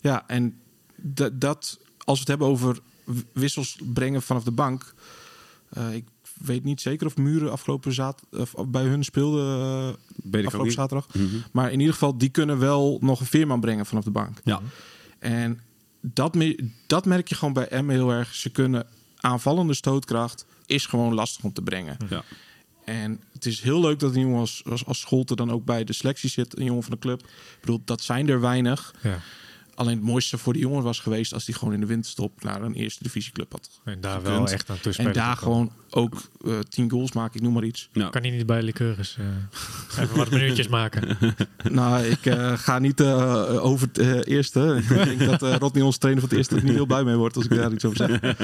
Ja, en dat, dat als we het hebben over wissels brengen vanaf de bank... Eh, ik weet niet zeker of Muren afgelopen of bij hun speelde ook afgelopen zaterdag. Mhm. Maar in ieder geval, die kunnen wel nog een veerman brengen vanaf de bank. Ja. En dat, me- dat merk je gewoon bij Emmen heel erg. Ze kunnen aanvallende stootkracht is gewoon lastig om te brengen. Ja. En het is heel leuk dat een jongen als, als, als Scholte dan ook bij de selectie zit. Een jongen van de club. Ik bedoel, dat zijn er weinig. Ja. Alleen het mooiste voor die jongen was geweest als hij gewoon in de winterstop naar een eerste divisieclub had. En daar gekund. wel echt aan toe En daar gewoon ook eh, tien goals maken, ik noem maar iets. Kan hij niet bij Liqueurs eh even wat minuutjes maken? nou, ik eh, ga niet eh, over het eh, eerste. ik denk dat eh Rodney, ons trainer van het eerste, er niet heel blij mee wordt als ik daar iets over zeg.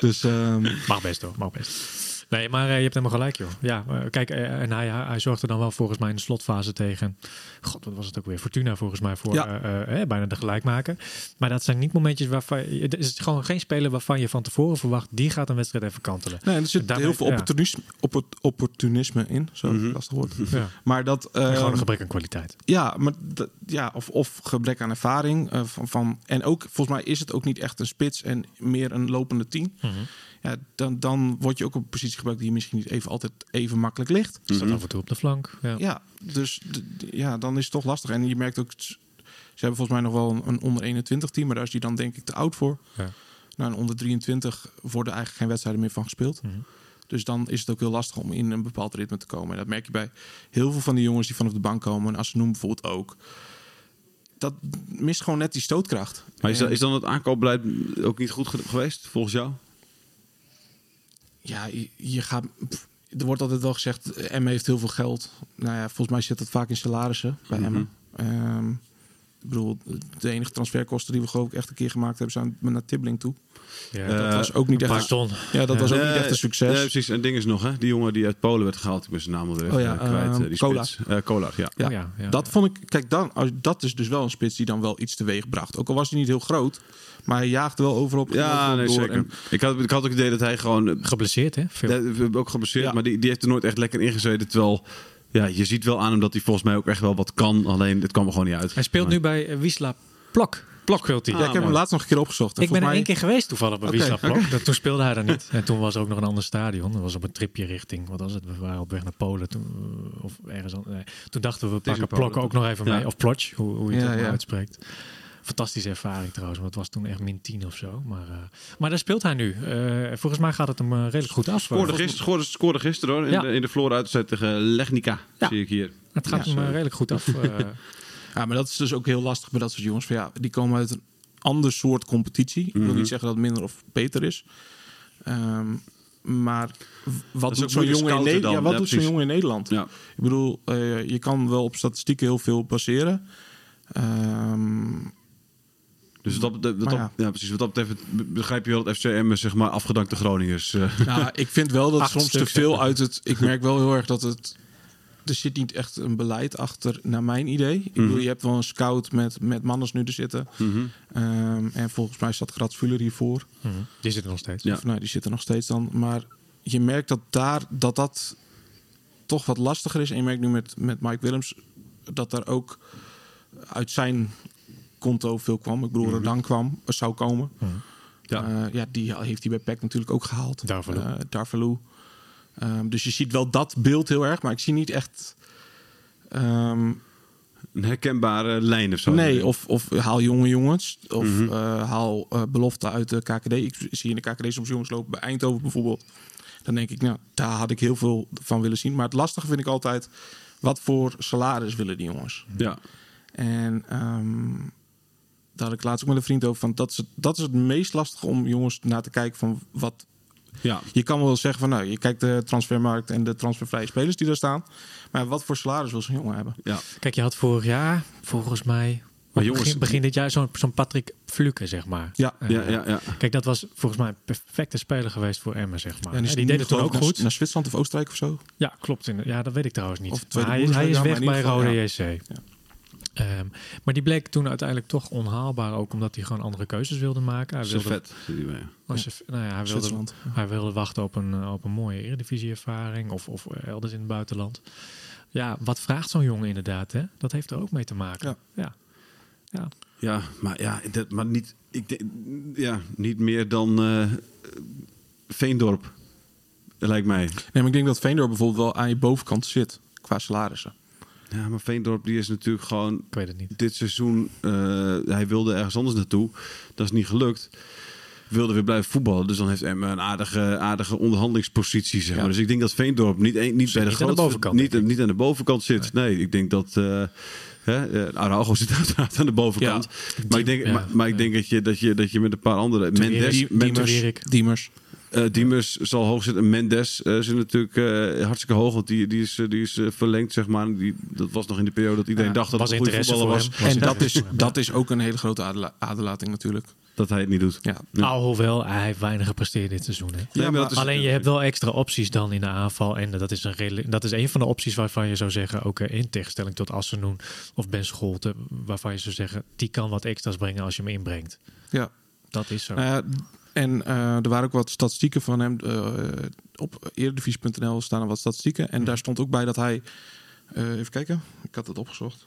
Dus ehm, Mag best hoor, mag best. Nee, maar eh, je hebt helemaal gelijk joh. Ja, eh, kijk, eh, en hij, hij, zorgde dan wel volgens mij in de slotfase tegen... God, wat was het ook weer? Fortuna volgens mij voor Ja. eh, bijna de gelijkmaker. Maar dat zijn niet momentjes waarvan... je- Het is gewoon geen speler waarvan je van tevoren verwacht... die gaat een wedstrijd even kantelen. nee, er zit Daarmee- heel veel ja. opportunisme, oppor- opportunisme in. Zo, Mhm. lastig woord. Ja. Maar dat... En gewoon ehm, een gebrek aan kwaliteit. Ja, maar dat- ja, of, of gebrek aan ervaring. eh, van, van, en ook, volgens mij is het ook niet echt een spits en meer een lopende tien. Mhm. Ja, dan, dan word je ook op een positie gebruikt die misschien niet even altijd even makkelijk ligt. Staat Mhm. af en toe op de flank. Ja. Ja, dus ja, dan is het toch lastig. En je merkt ook, ze hebben volgens mij nog wel een, een onder 21 team, maar daar is die dan denk ik te oud voor. Ja. Nou, een onder 23 worden eigenlijk geen wedstrijden meer van gespeeld. Mhm. Dus dan is het ook heel lastig om in een bepaald ritme te komen. En dat merk je bij heel veel van die jongens die vanaf de bank komen. En Asenoen bijvoorbeeld ook. Dat mist gewoon net die stootkracht. Maar is, En- is dan het aankoopbeleid ook niet goed ge- geweest, volgens jou? Ja, je, je gaat. pff, Er wordt altijd wel gezegd, Emmen heeft heel veel geld. Nou ja, volgens mij zit dat vaak in salarissen bij. Emmen. Ehm, ik bedoel, de enige transferkosten die we geloof ik echt een keer gemaakt hebben, zijn naar Tibbling toe. Ja. Eh, dat was ook niet Een paar echt. ton. Ja, dat was ook niet echt een succes. Nee, precies. En ding is nog, hè? Die jongen die uit Polen werd gehaald, ik ben zijn naam alweer Oh ja, eh, kwijt. eh, die Kolar. spits. Eh, Kolar, ja. Ja, Oh ja, ja, dat ja. vond ik. Kijk, dan, als, dat is dus wel een spits die dan wel iets teweeg bracht. Ook al was hij niet heel groot, maar hij jaagde wel overal op Ja, overal nee, door. zeker. En- Ik had, ik had ook het idee dat hij gewoon... Geblesseerd hè? Veel. Ja, we hebben ook geblesseerd, Ja. maar die, die heeft er nooit echt lekker ingezeten. Terwijl, ja, je ziet wel aan hem dat hij volgens mij ook echt wel wat kan. Alleen, het kwam er gewoon niet uit. Hij speelt nu bij eh, Wisla Plok. Plok speelt hij. ja, ik heb hem laatst nog een keer opgezocht. Ik ben er één keer geweest toevallig bij Oké, Wisla Plok. Dat- Toen speelde hij daar niet. En toen was er ook nog een ander stadion. Dat was op een tripje richting, wat was het? We waren op weg naar Polen. Toen, eh, of ergens anders. Nee. Toen dachten we, we pakken. Plok ook nog even Ja. mee. Of Plotch, hoe, hoe je het Ja, ja. uitspreekt. Fantastische ervaring trouwens, want het was toen echt min 10 of zo. Maar, eh, maar daar speelt hij nu. Eh, volgens mij gaat het hem eh, redelijk goed af. Scoorde gisteren, scoorde, scoorde gisteren hoor. In, Ja. de, in de Flora uitzet tegen Legnica, Ja. zie ik hier. Het gaat Ja, hem redelijk goed af. Ja, maar dat is dus ook heel lastig bij dat soort jongens. Van, ja, die komen uit een ander soort competitie. Ik wil Mhm. niet zeggen dat het minder of beter is. Ehm, maar wat is doet zo'n jongen in Nederland? Ja, wat Ja, doet zo'n precies. jongen in Nederland? Ja. Ik bedoel, eh, je kan wel op statistieken heel veel baseren. Ehm, Dus wat dat, dat- ja. ja. precies, wat dat betreft be- begrijp je wel dat FCM zeg maar afgedankte Groningers. eh, nou, ik vind wel dat soms te veel uit het. Ik merk wel heel erg dat het. Er zit niet echt een beleid achter, naar mijn idee. Ik bedoel, Mhm. je hebt wel een scout met, met manners nu er zitten. mhm. Ehm, en volgens mij staat Grat Fuller hiervoor. Mhm. Die zit er nog steeds. Ja. Of, nou, die zit er nog steeds dan. Maar je merkt dat daar dat dat toch wat lastiger is. En je merkt nu met, met Mike Willems dat er ook uit zijn konto veel kwam. Ik bedoel, Mhm. Rodan kwam, er zou komen. Ja. Eh, ja, die heeft hij bij PEC natuurlijk ook gehaald. Darvalu. Eh, Darvalu. Ehm, dus je ziet wel dat beeld heel erg, maar ik zie niet echt. ehm, Een herkenbare lijn of zo. nee, of, of haal jonge jongens, of Mhm. eh, haal eh belofte uit de KKD. Ik zie in de KKD soms jongens lopen bij Eindhoven bijvoorbeeld. Dan denk ik, nou, daar had ik heel veel van willen zien. Maar het lastige vind ik altijd, wat voor salaris willen die jongens? Ja. En ehm, daar had ik laatst ook met een vriend over van, dat is, het, dat is het meest lastige om jongens naar te kijken van wat Ja. je kan wel zeggen van nou, je kijkt de transfermarkt en de transfervrije spelers die daar staan. Maar wat voor salaris wil zo'n jongen hebben? ja. Kijk, je had vorig jaar, volgens mij, Maar begin, jongens- begin dit jaar zo'n zo'n Patrick Fluke, zeg maar. Ja. Eh, Ja, ja, ja. Kijk, dat was volgens mij een perfecte speler geweest voor Emmen, zeg maar. En Ja, die deed het toen ook naar, goed. naar Zwitserland of Oostenrijk of zo? Ja, klopt. In- Ja, dat weet ik trouwens niet. Of Maar hij, is- hij is weg bij Rode JC. Ehm, maar die bleek toen uiteindelijk toch onhaalbaar, ook omdat hij gewoon andere keuzes wilde maken. Hij wilde, was er- nou ja, hij wilde, hij wilde wachten op een, op een mooie eredivisie-ervaring of, of elders in het buitenland. Ja, wat vraagt zo'n jongen inderdaad? Hè? Dat heeft er ook mee te maken. Ja. ja. Ja, maar, ja, dat, maar niet, ik denk, ja, niet meer dan eh, Veendorp. lijkt mij. Nee, maar ik denk dat Veendorp bijvoorbeeld wel aan je bovenkant zit qua salarissen. Ja, maar Veendorp die is natuurlijk gewoon Ik weet het niet. dit seizoen. eh, hij wilde ergens anders naartoe. Dat is niet gelukt. Wilde weer blijven voetballen. Dus dan heeft Emma een aardige, aardige onderhandelingspositie. Zeg maar. Ja. Dus ik denk dat Veendorp niet, een- niet bij de niet aan de bovenkant, Niet, niet aan de bovenkant zit. Nee, ik denk dat. eh hè, eh, Araujo zit uiteraard aan de bovenkant. maar ik denk, ja, maar, maar ik ja. denk dat, je, dat, je, dat je met een paar andere. Mendes, Die- Mendes, Diemers, Erik. Diemers. Eh, Diemers zal hoog zitten. Mendes eh zit natuurlijk eh, hartstikke hoog. Want die, die is, die is verlengd, zeg maar. Die, dat was nog in de periode dat iedereen Ja, dacht dat het een goede voetballer voor was. hem. Was En dat is, dat is ook een hele grote adela- aderlating natuurlijk. Dat hij het niet doet. Ja. Ja. Alhoewel, hij heeft weinig gepresteerd dit seizoen. Hè? Nee, maar is- Alleen je hebt wel extra opties dan in de aanval. En dat is een, redelijk- dat is een van de opties waarvan je zou zeggen, ook in tegenstelling tot Assenoen of Ben Scholte, waarvan je zou zeggen, die kan wat extra's brengen als je hem inbrengt. Ja. Dat is zo. Nou ja, en eh, er waren ook wat statistieken van hem. eh, op eredivisie.nl staan er wat statistieken. En daar stond ook bij dat hij... eh, even kijken, ik had het opgezocht.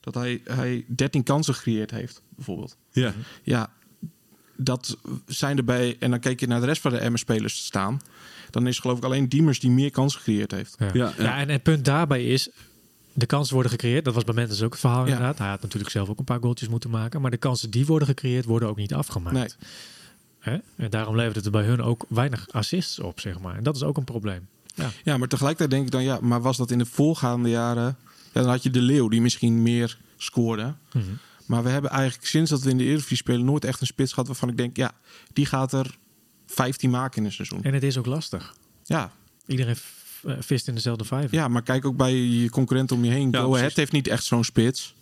Dat hij, hij 13 kansen gecreëerd heeft, bijvoorbeeld. Ja. Ja, dat zijn erbij. En dan kijk je naar de rest van de Emmen-spelers staan. Dan is geloof ik alleen Diemers die meer kansen gecreëerd heeft. Ja, Ja, ja. ja. en het punt daarbij is, de kansen worden gecreëerd. Dat was bij Mendes ook het verhaal Ja. inderdaad. Hij had natuurlijk zelf ook een paar goaltjes moeten maken. Maar de kansen die worden gecreëerd, worden ook niet afgemaakt. Nee. Hè? En daarom levert het er bij hun ook weinig assists op, zeg maar. En dat is ook een probleem. Ja. Ja, maar tegelijkertijd denk ik dan, ja, maar was dat in de voorgaande jaren... Ja, dan had je de Leeuw die misschien meer scoorde. Mhm. Maar we hebben eigenlijk sinds dat we in de Eredivisie spelen... nooit echt een spits gehad waarvan ik denk... ja, die gaat er 15 maken in een seizoen. En het is ook lastig. Ja, Iedereen f- eh, vist in dezelfde vijver. ja, maar kijk ook bij je concurrenten om je heen. Ja, Go. Ahead heeft niet echt zo'n spits.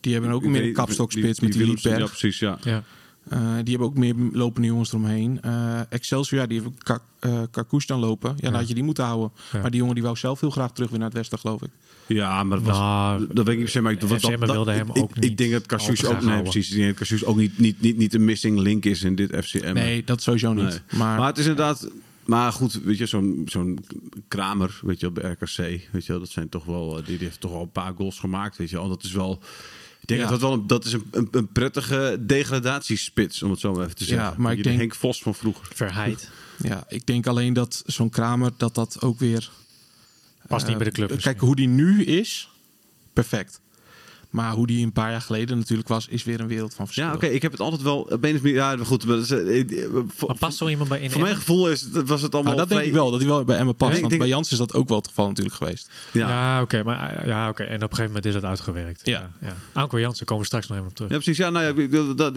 Die hebben ook meer een kapstokspits met die Willemsen, Ja, precies, ja. Ja. Eh, die hebben ook meer lopende jongens eromheen. Eh Excelsior, ja, die heeft eh, Karkoes dan lopen. Ja, dan Ja. had je die moeten houden. Ja. Maar die jongen die wou zelf heel graag terug weer naar het westen, geloof ik. Ja, maar dat was... Nou, dat weet ik se, maar ik, dat, dat, wilde hem ik, ook ik, niet denk dat al Cassius ook, nee, precies, ik denk dat ook niet, niet, niet, niet een missing link is in dit FCM. Nee, dat sowieso niet. Nee. Maar, Maar het is inderdaad. Maar goed, weet je, zo'n zo'n Kramer, weet je, bij RKC, weet je, dat zijn toch wel, die, die heeft toch wel een paar goals gemaakt, weet je. Dat is wel. Ik denk Ja. dat dat wel een, dat is een, een, een prettige degradatiespits, om het zo maar even te Ja, zeggen. maar Weet ik denk- Henk Vos van vroeger. Verheid. ja, ik denk alleen dat zo'n Kramer, dat dat ook weer... Past niet eh, bij de club. Kijk, misschien. hoe die nu is, perfect. Maar hoe die een paar jaar geleden natuurlijk was, is weer een wereld van verschil. Ja, oké, ik heb het altijd wel. op een of andere manier- Ja, maar goed. Maar, dat is, eh, eh, voor, Maar past zo iemand bij in voor mijn gevoel is, het- was het allemaal. Maar dat denk ik wel, dat hij wel bij Emma past. Ja, ik want denk- bij Jans is dat ook wel het geval natuurlijk geweest. Ja. Ja, oké. maar eh, ja, oké. En op een gegeven moment is dat uitgewerkt. Ja. ja. Anko Jansen komen we straks nog even op terug. Ja, precies. Ja, nou ja, ik- dat, dat,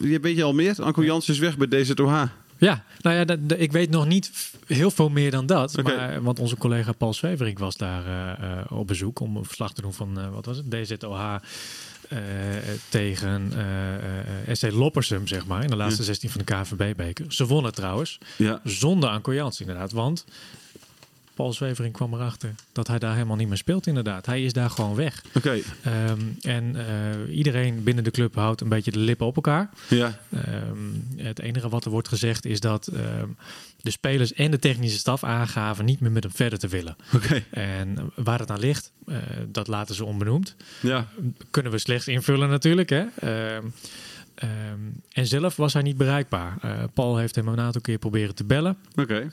je weet je al meer. Anko Jans is weg bij DZOH. Ja, nou ja, dat, ik weet nog niet heel veel meer dan dat. Maar, want onze collega Paul Zweverink was daar eh, eh, op bezoek om een verslag te doen van, eh, wat was het, DZOH eh, tegen eh, eh, SC Loppersum, zeg maar, in de laatste 16 van de KVB-beker. Ze wonnen trouwens, Ja. zonder Jans inderdaad, want Paul Zweverink kwam erachter dat hij daar helemaal niet meer speelt inderdaad. Hij is daar gewoon weg. Oké. Ehm, en eh, iedereen binnen de club houdt een beetje de lippen op elkaar. Ja. Ehm, het enige wat er wordt gezegd is dat ehm, de spelers en de technische staf aangaven niet meer met hem verder te willen. Oké. En waar het aan ligt, eh, dat laten ze onbenoemd. Ja. Kunnen we slechts invullen natuurlijk. Hè? En zelf was hij niet bereikbaar. Eh, Paul heeft hem een aantal keer proberen te bellen. Oké.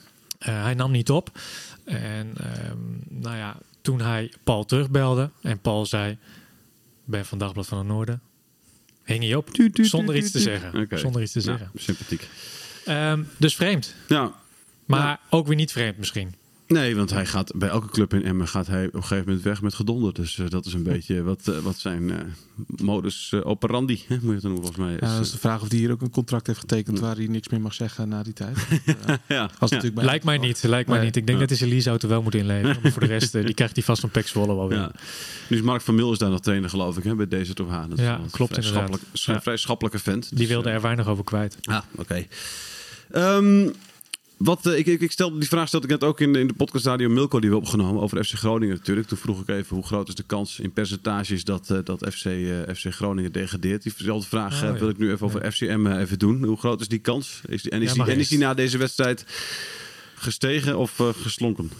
Hij nam niet op. En ehm, nou ja, toen hij Paul terugbelde en Paul zei: Ben van Dagblad van het Noorden. Hing hij op zonder iets te zeggen. Zonder iets te Nou, zeggen. sympathiek. Ehm, dus vreemd. Ja. Maar ook weer niet vreemd misschien. Nee, want hij gaat bij elke club in Emmen gaat hij op een gegeven moment weg met gedonder. Dus eh, dat is een beetje wat, eh, wat zijn eh, modus operandi, hè, moet je het noemen volgens mij. Is, dat is de vraag of hij hier ook een contract heeft getekend waar hij niks meer mag zeggen na die tijd. Ja, bij Lijkt mij niet. Lijkt mij niet. Ik denk Ja. dat hij zijn leaseauto wel moet inleveren. Maar voor de rest, die krijgt hij vast van Pek Zwolle wel weer. Ja. Nu is Mark van Mil is daar nog trainer, geloof ik, hè, bij deze toch Dat Ja, een klopt vrij inderdaad. schappelijk- Ja. Vrij schappelijke vent. Die Dus, wilde er weinig over kwijt. Ah, oké. Ehm, wat, eh, ik, ik, ik stelde, die vraag stelde ik net ook in de, in de podcast Radio Milko die we hebben opgenomen over FC Groningen natuurlijk. Toen vroeg ik even hoe groot is de kans in percentages dat, eh, dat FC, eh, FC Groningen degradeert. Diezelfde vraag Oh, ja. wil ik nu even over FCM even doen. Hoe groot is die kans? Is die, en, is Ja, die, en is die na deze wedstrijd gestegen of geslonken?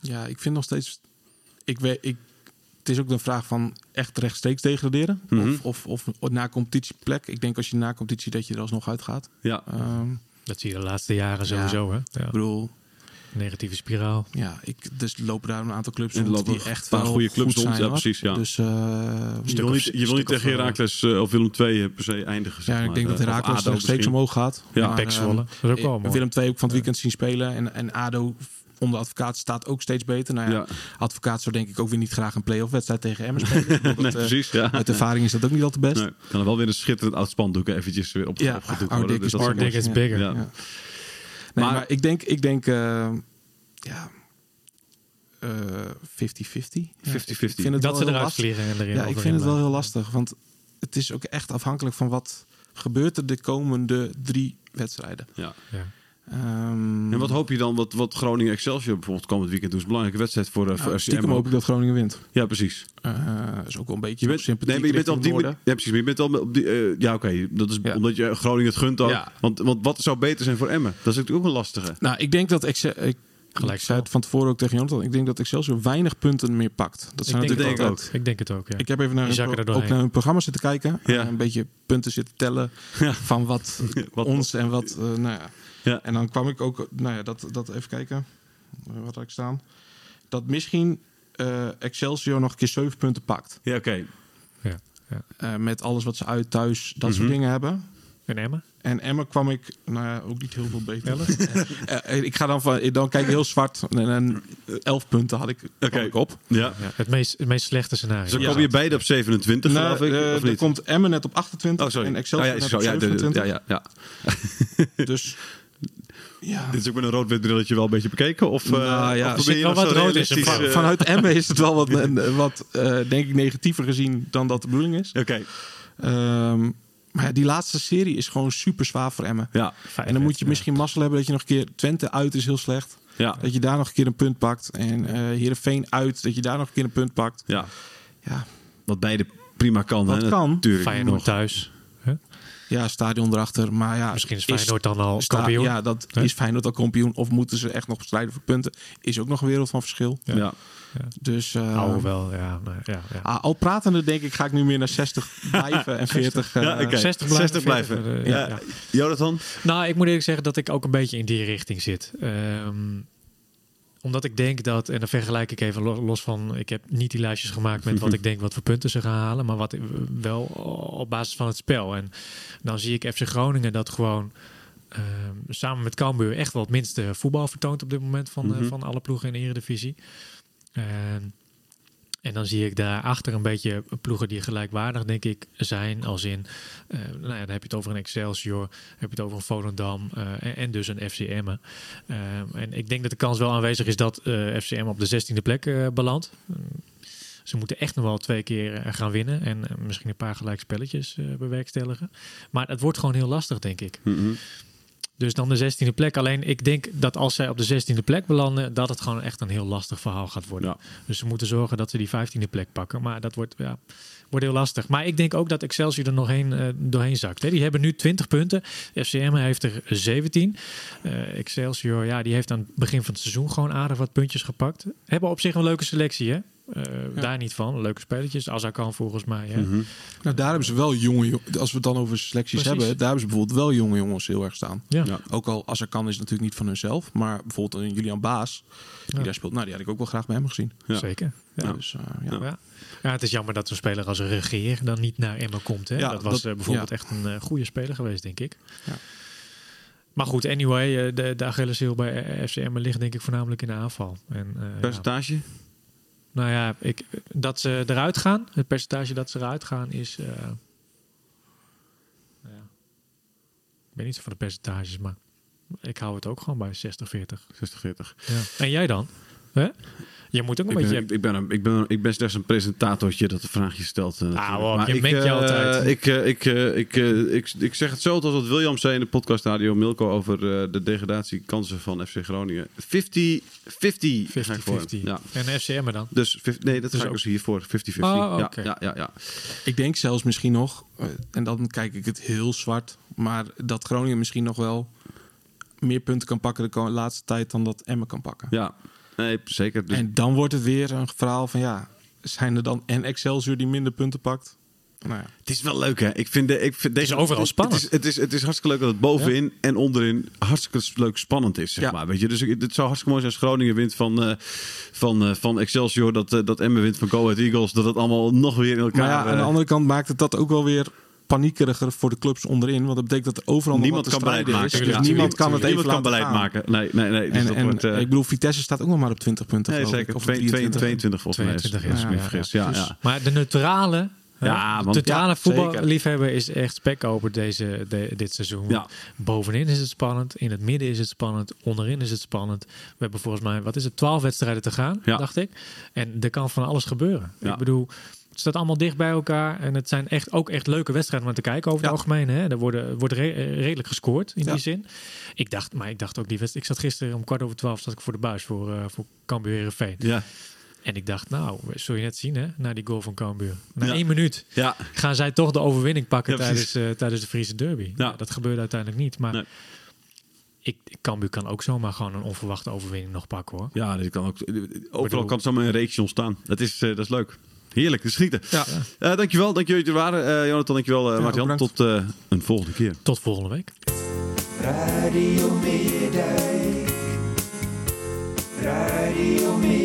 Ja, ik vind nog steeds. Ik weet, ik, het is ook een vraag van echt rechtstreeks degraderen. Mhm. of, of, of na competitieplek. Ik denk als je na competitie dat je er alsnog uitgaat. Ja, Ehm, Dat zie je de laatste jaren sowieso, hè? Ja. Ik bedoel, Negatieve spiraal. ja, ik, dus lopen daar een aantal clubs En rond lopen die een echt paar wel goede clubs goed rond, zijn, ja, precies, ja. Dus eh, Je wil niet, je wil stuk niet of, tegen eh, Heracles eh, of Willem II per se eindigen. zeg ja, ik maar. denk dat Eh, Herakles nog steeds omhoog gaat. Ja. Maar, Pek eh, Zwolle. Dat is ook wel. Willem II ook van het weekend zien spelen. En, en ADO onder advocaat staat ook steeds beter. Nou ja, Ja, advocaat zou denk ik ook weer niet graag een play-off wedstrijd tegen Emmen spelen. Nee, dat, eh, precies. Ja. Uit ervaring is dat ook niet al te best. Nee, kan er wel weer een schitterend oud spandoek eventjes weer op, Ja, opgedoekt worden. dick Dus is dat Our is dick is bigger. Ja. Ja. Nee, Maar- maar, ik denk, ik denk eh, ja, eh, 50-50. Ja, 50-50. Ik vind het Dat ze eruit lastig. vliegen en erin Ja, ik vind het wel heel lastig. Want het is ook echt afhankelijk van wat gebeurt er de komende drie wedstrijden. Ja. Ja. Ehm, En wat hoop je dan, wat, wat Groningen Excelsior bijvoorbeeld komend weekend doet? is een belangrijke wedstrijd voor, eh, voor nou, stiekem hoop ik dat Groningen wint. Ja, precies. Eh, is ook wel een beetje Je bent, sympathiek nee, maar je bent al op die ja, precies, maar je bent al op die, eh, ja, oké, dat is Ja. omdat je Groningen het gunt ook. Ja. Want, want wat zou beter zijn voor Emmen? Dat is natuurlijk ook een lastige. Nou, ik denk dat Excel, ik, Gelijk ik zei het van tevoren ook tegen Jonathan. Ik denk dat Excelsior weinig punten meer pakt. Dat zijn natuurlijk denk het ook. Ik denk het ook, ja. Ik heb even naar hun, ook naar hun programma zitten kijken. Ja. Een beetje punten zitten tellen van wat, Wat- ons en wat... nou ja. Ja. En dan kwam ik ook... Nou ja, dat, dat even kijken. Eh, wat had ik staan? Dat misschien eh, Excelsior nog een keer 7 punten pakt. Ja, oké. Eh, met alles wat ze uit thuis, dat Mhm. soort dingen hebben. En Emmen? En Emma kwam ik, nou ja, ook niet heel veel beter. Ik ga dan van, dan kijk ik heel zwart. En, en 11 punten had ik, Oké. ik op. Ja. Ja, het, meest, het meest slechte scenario. Dus dan Ja. kom je beide op 27, Nou, geloof ik, of er niet? komt Emmen net op 28 Oh, sorry. en Excelsior Oh, ja, net zo, op ja, de- de- 27. ja, ja, ja. Dus ja, Dit is ook met een rood-wit brilletje wel een beetje bekeken? Of, eh, Nou ja, of probeer zit je wel nog wat rood vak. eh, vanuit Emmen is het wel wat, wat eh, denk ik, negatiever gezien dan dat de bedoeling is. Oké, Ehm, maar ja, die laatste serie is gewoon super zwaar voor Emmen. ja. En dan moet je misschien mazzel hebben dat je nog een keer Twente uit is heel slecht. Ja, Dat je daar nog een keer een punt pakt. En eh Heerenveen uit, dat je daar nog een keer een punt pakt. ja. Ja, Wat beide prima kan. Wat hè, kan. Natuurlijk. Feyenoord thuis. Ja stadion erachter. Maar ja, Misschien is Feyenoord dan al sta- kampioen. Ja, dat Hè? is Feyenoord al kampioen. Of moeten ze echt nog strijden voor punten? Is ook nog een wereld van verschil. Ja. Ja. Dus eh, Oude wel, ja. ja, ja. ah, al pratende denk ik ga ik nu meer naar 60 blijven en 40. eh, Ja, oké. 60 blijven. 60 blijven. 40, eh, Ja. ja, ja. Jonathan? Nou, ik moet eerlijk zeggen dat ik ook een beetje in die richting zit. Ehm, omdat ik denk dat, en dan vergelijk ik even lo- los van, ik heb niet die lijstjes gemaakt met wat ik denk wat voor punten ze gaan halen, maar wat wel op basis van het spel. En dan zie ik FC Groningen dat gewoon ehm, samen met Cambuur echt wel het minste voetbal vertoont op dit moment van, eh, Mhm. van alle ploegen in de Eredivisie. En, en dan zie ik daarachter een beetje ploegen die gelijkwaardig, denk ik, zijn. Als in, eh, nou ja, dan heb je het over een Excelsior, heb je het over een Volendam eh, en, en dus een FCM. en ik denk dat de kans wel aanwezig is dat eh FCM op de 16e plek eh belandt. Mm, Ze moeten echt nog wel twee keer eh, gaan winnen en eh, misschien een paar gelijk spelletjes eh, bewerkstelligen. Maar het wordt gewoon heel lastig, denk ik. Mhm. Dus dan de 16e plek. Alleen ik denk dat als zij op de 16e plek belanden, dat het gewoon echt een heel lastig verhaal gaat worden. Ja. Dus ze moeten zorgen dat ze die 15e plek pakken. Maar dat wordt, ja, wordt heel lastig. Maar ik denk ook dat Excelsior er nog heen, eh, doorheen zakt. Hè. Die hebben nu 20 punten. FCM heeft er 17. Eh, Excelsior, ja, die heeft aan het begin van het seizoen gewoon aardig wat puntjes gepakt. Hebben op zich een leuke selectie, hè? Eh, Daar niet van. Leuke spelletjes. Azarkan volgens mij. Hè? Mhm. Nou, daar hebben ze wel jonge jongens. Als we het dan over selecties Precies. hebben, daar hebben ze bijvoorbeeld wel jonge jongens heel erg staan. Ja. Ja. Ook al als er kan is het natuurlijk niet van hunzelf. Maar bijvoorbeeld een Julian Baas, die Ja. daar speelt. Nou, die had ik ook wel graag bij hem gezien. Ja. Zeker. Ja. Dus, eh, ja. Ja. Het is jammer dat zo'n speler als een regeer dan niet naar Emma komt. Hè? Ja, dat was dat- eh, bijvoorbeeld ja. echt een eh, goede speler geweest, denk ik. Ja. Maar goed, anyway, de, de Achilleshiel bij FC Emmen ligt denk ik voornamelijk in de aanval. En, eh, ja. Nou ja, ik, dat ze eruit gaan, het percentage dat ze eruit gaan is... eh, nou ja, ik ben niet zo van de percentages, maar ik hou het ook gewoon bij 60-40. 60, 40. Ja. En jij dan? Hè? Je moet ook een Ik ben, beetje... ik, ik, ben, een- ik, ben, ik ben slechts een presentatortje dat de vraagje stelt. eh, natuurlijk. hoor, Maar je ik, je eh, altijd. Ik, eh, ik, eh, ik, eh, ik, ik zeg het zo als wat William zei in de podcast Radio Milko over eh, de degradatiekansen van FC Groningen. 50-50 ga ik voor. 50-50. Ja. En FCM dan? Dus 50 nee, dat Dus ga ik ook- dus hiervoor. 50-50. Oh, ja, oké. ja, ja, ja. Ik denk zelfs misschien nog, en dan kijk ik het heel zwart. Maar dat Groningen misschien nog wel meer punten kan pakken de laatste tijd dan dat Emmen kan pakken. ja. Nee, zeker. Dus, En dan wordt het weer een verhaal van ja, zijn er dan en Excelsior die minder punten pakt? Nou ja. Het is wel leuk, hè? Ik vind, de, ik vind deze is overal het spannend. Het is, het, is, het is hartstikke leuk dat het bovenin en onderin hartstikke leuk spannend is, zeg Ja. maar. Weet je? Dus ik- het zou hartstikke mooi zijn als Groningen wint van, eh, van, eh, van Excelsior, dat, eh, dat Emmen wint van Go Ahead Eagles, dat het allemaal nog weer in elkaar... Maar ja, aan de andere kant maakt het dat ook wel weer paniekeriger voor de clubs onderin. Want dat betekent dat er overal nog niemand wat te kan beleid maken. is. Ja, Dus niemand kan het even kan beleid gaan. maken. Nee, nee, nee. Dus En, dat en wordt, eh, ik bedoel, Vitesse staat ook nog maar op 20 punten. nee, zeker. ik, Of Twee- 23. 22 volgens mij. is het, 22, als ik me ja, ja, vergis. Ja, Dus- ja. Maar de neutrale, Ja, de want- neutrale ja, voetballiefhebber is echt spekkoper deze, de- dit seizoen. Ja. Bovenin is het spannend, in het midden is het spannend, onderin is het spannend. We hebben volgens mij, wat is het, 12 wedstrijden te gaan, Ja. dacht ik. En er kan van alles gebeuren. Ja. Ik bedoel, het staat allemaal dicht bij elkaar. En het zijn echt ook echt leuke wedstrijden om te kijken over het algemeen. Hè. Er worden, wordt re- eh, redelijk gescoord in Ja. die zin. Ik dacht, maar ik dacht ook die wedstrijd. Ik zat gisteren om kwart over twaalf zat ik voor de buis voor, eh voor Cambuur Heerenveen. Ja. En ik dacht, nou, zul je net zien hè, na die goal van Cambuur. Na Ja. één minuut ja. gaan zij toch de overwinning pakken Ja, tijdens, eh, tijdens de Friese derby. Dat gebeurde uiteindelijk niet. Maar Nee. ik, Cambuur kan ook zomaar gewoon een onverwachte overwinning nog pakken hoor. Ja, dit kan ook, overal bedoel- kan zomaar een reeksje ontstaan. Dat is, eh, dat is leuk. Heerlijk, te schieten. Ja. Eh, dankjewel, dankjewel dat jullie er waren. Eh, Jonathan, dankjewel. Uh, Martian, bedankt. tot eh, een volgende keer. Tot volgende week. Radio Meerdijk. Radio Meerdijk.